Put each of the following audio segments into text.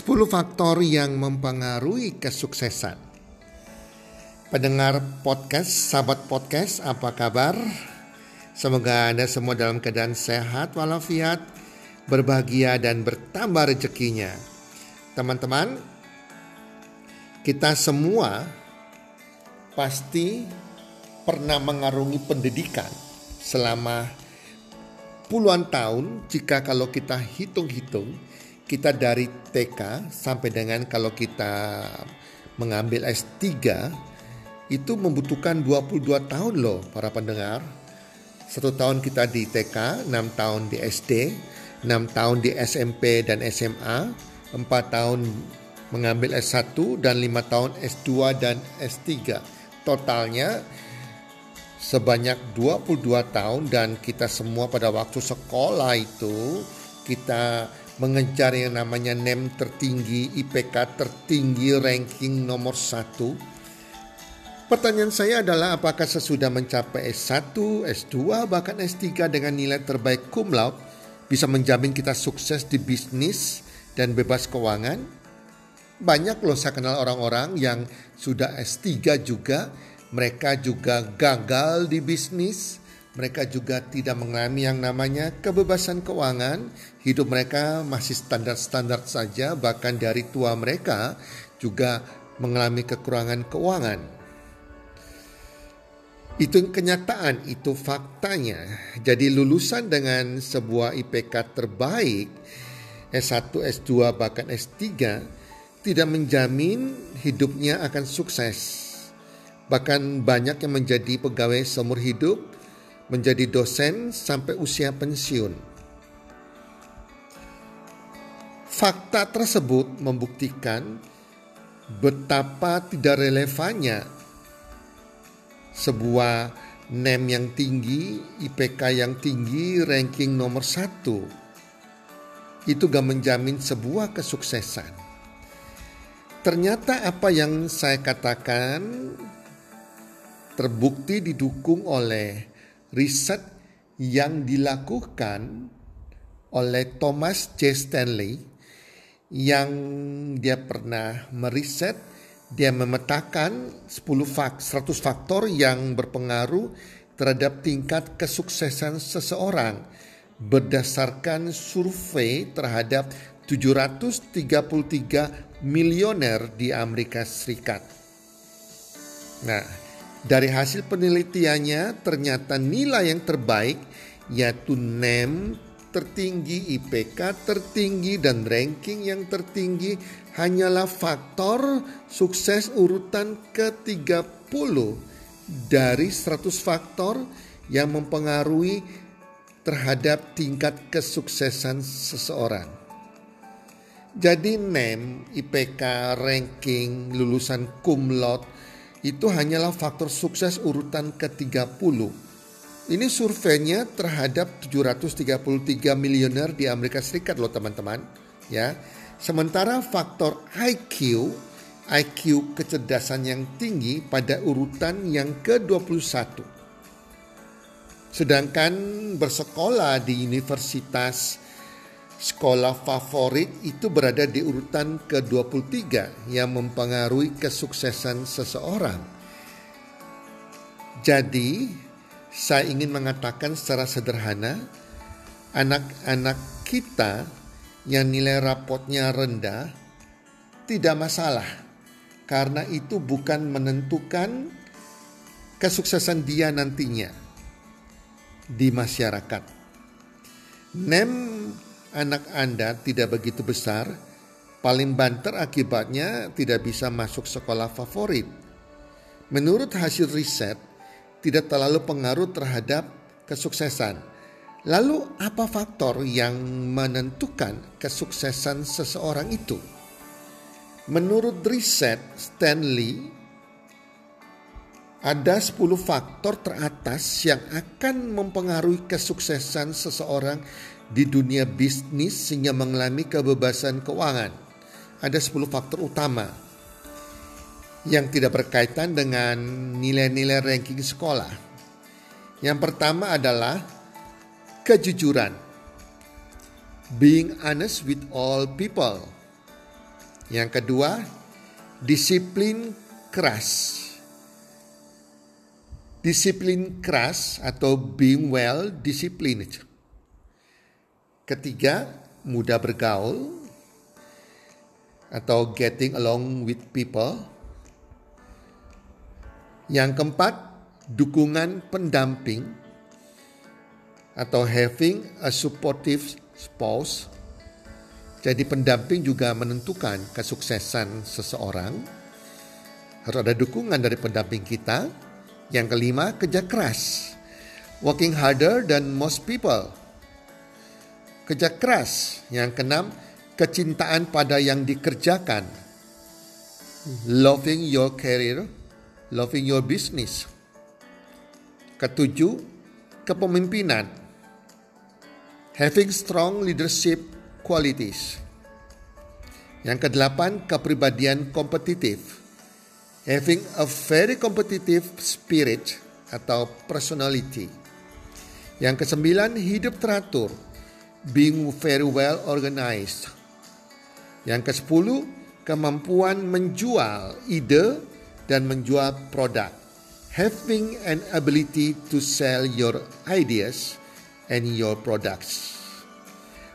10 faktor yang mempengaruhi kesuksesan. Pendengar podcast, sahabat podcast, apa kabar? Semoga Anda semua dalam keadaan sehat walafiat, berbahagia dan bertambah rezekinya. Teman-teman, kita semua pasti pernah mengarungi pendidikan selama puluhan tahun jika kalau kita hitung-hitung kita dari TK sampai dengan kalau kita mengambil S3 itu membutuhkan 22 tahun loh para pendengar. Satu tahun kita di TK, 6 tahun di SD, 6 tahun di SMP dan SMA, 4 tahun mengambil S1 dan 5 tahun S2 dan S3. Totalnya sebanyak 22 tahun dan kita semua pada waktu sekolah itu kita mengejar yang namanya NEM tertinggi, IPK tertinggi, ranking nomor satu. Pertanyaan saya adalah apakah sesudah mencapai S1, S2, bahkan S3 dengan nilai terbaik cum laude bisa menjamin kita sukses di bisnis dan bebas keuangan? Banyak loh saya kenal orang-orang yang sudah S3 juga, mereka juga gagal di bisnis, mereka juga tidak mengalami yang namanya kebebasan keuangan. Hidup mereka masih standar-standar saja, bahkan dari tua mereka juga mengalami kekurangan keuangan. Itu kenyataan, itu faktanya. Jadi lulusan dengan sebuah IPK terbaik, S1, S2, bahkan S3, tidak menjamin hidupnya akan sukses. Bahkan banyak yang menjadi pegawai seumur hidup menjadi dosen sampai usia pensiun. Fakta tersebut membuktikan betapa tidak relevannya sebuah NEM yang tinggi, IPK yang tinggi, ranking nomor satu. Itu gak menjamin sebuah kesuksesan. Ternyata apa yang saya katakan terbukti didukung oleh riset yang dilakukan oleh Thomas J. Stanley yang dia pernah meriset dia memetakan 10 fak, 100 faktor yang berpengaruh terhadap tingkat kesuksesan seseorang berdasarkan survei terhadap 733 milioner di Amerika Serikat. Nah, dari hasil penelitiannya ternyata nilai yang terbaik yaitu NEM tertinggi, IPK tertinggi dan ranking yang tertinggi hanyalah faktor sukses urutan ke-30 dari 100 faktor yang mempengaruhi terhadap tingkat kesuksesan seseorang. Jadi NEM, IPK, ranking, lulusan cum laude itu hanyalah faktor sukses urutan ke-30. Ini surveinya terhadap 733 miliuner di Amerika Serikat loh teman-teman, ya. Sementara faktor IQ, IQ kecerdasan yang tinggi pada urutan yang ke-21. Sedangkan bersekolah di universitas sekolah favorit itu berada di urutan ke-23 yang mempengaruhi kesuksesan seseorang. Jadi, saya ingin mengatakan secara sederhana, anak-anak kita yang nilai rapotnya rendah tidak masalah karena itu bukan menentukan kesuksesan dia nantinya di masyarakat. NEM anak Anda tidak begitu besar, paling banter akibatnya tidak bisa masuk sekolah favorit. Menurut hasil riset, tidak terlalu pengaruh terhadap kesuksesan. Lalu apa faktor yang menentukan kesuksesan seseorang itu? Menurut riset Stanley, ada 10 faktor teratas yang akan mempengaruhi kesuksesan seseorang di dunia bisnis sehingga mengalami kebebasan keuangan. Ada 10 faktor utama yang tidak berkaitan dengan nilai-nilai ranking sekolah. Yang pertama adalah kejujuran. Being honest with all people. Yang kedua, disiplin keras. Disiplin keras atau being well disciplined. Ketiga, mudah bergaul atau getting along with people. Yang keempat, dukungan pendamping atau having a supportive spouse. Jadi pendamping juga menentukan kesuksesan seseorang. Harus ada dukungan dari pendamping kita. Yang kelima, kerja keras. Working harder than most people. Kerja keras. Yang keenam, kecintaan pada yang dikerjakan. Loving your career, loving your business. Ketujuh, kepemimpinan having strong leadership qualities. Yang kedelapan, kepribadian kompetitif. Having a very competitive spirit atau personality. Yang kesembilan, hidup teratur. Being very well organized. Yang kesepuluh, kemampuan menjual ide dan menjual produk. Having an ability to sell your ideas and your products.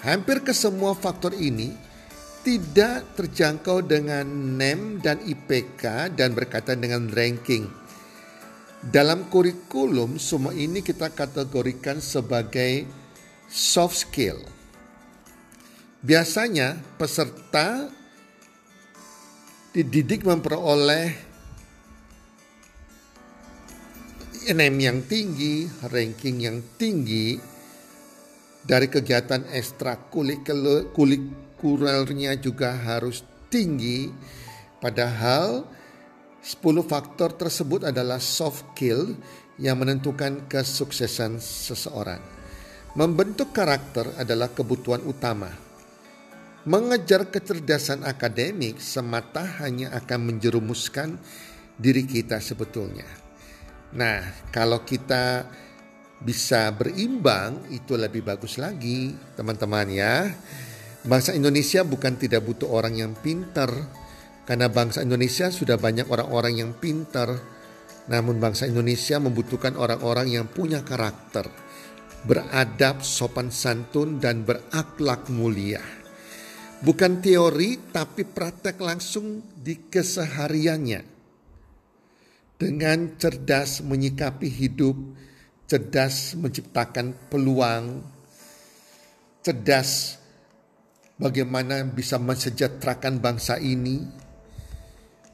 Hampir ke semua faktor ini tidak terjangkau dengan NEM dan IPK dan berkaitan dengan ranking. Dalam kurikulum semua ini kita kategorikan sebagai soft skill. Biasanya peserta dididik memperoleh NEM yang tinggi, ranking yang tinggi dari kegiatan ekstrakurikulernya juga harus tinggi. Padahal 10 faktor tersebut adalah soft skill yang menentukan kesuksesan seseorang. Membentuk karakter adalah kebutuhan utama. Mengejar kecerdasan akademik semata hanya akan menjerumuskan diri kita sebetulnya. Nah, kalau kita bisa berimbang itu lebih bagus lagi teman-teman ya. Bangsa Indonesia bukan tidak butuh orang yang pintar karena bangsa Indonesia sudah banyak orang-orang yang pintar. Namun bangsa Indonesia membutuhkan orang-orang yang punya karakter, beradab, sopan santun dan berakhlak mulia. Bukan teori tapi praktek langsung di kesehariannya. Dengan cerdas menyikapi hidup, cerdas menciptakan peluang, cerdas bagaimana bisa mensejahterakan bangsa ini.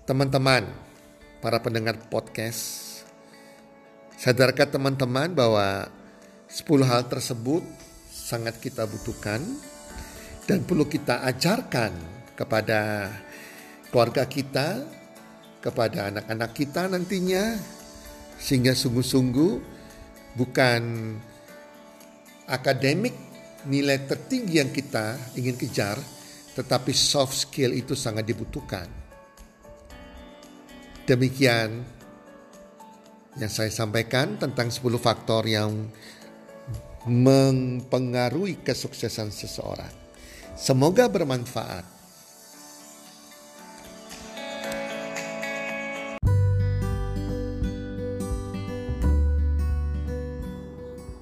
Teman-teman, para pendengar podcast, sadarkah teman-teman bahwa 10 hal tersebut sangat kita butuhkan dan perlu kita ajarkan kepada keluarga kita, kepada anak-anak kita nantinya sehingga sungguh-sungguh bukan akademik nilai tertinggi yang kita ingin kejar, tetapi soft skill itu sangat dibutuhkan. Demikian yang saya sampaikan tentang 10 faktor yang mempengaruhi kesuksesan seseorang. Semoga bermanfaat.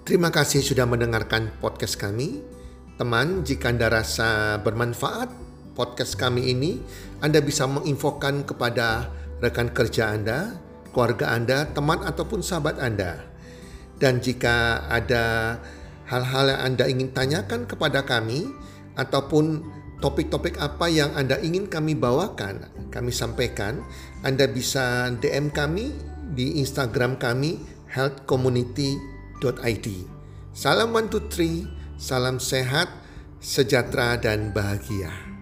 Terima kasih sudah mendengarkan podcast kami. Teman, jika Anda rasa bermanfaat podcast kami ini, Anda bisa menginfokan kepada rekan kerja Anda, keluarga Anda, teman ataupun sahabat Anda. Dan jika ada hal-hal yang Anda ingin tanyakan kepada kami ataupun topik-topik apa yang Anda ingin kami bawakan, kami sampaikan, Anda bisa DM kami di Instagram kami healthcommunity.id. Salam one two three, salam sehat, sejahtera dan bahagia.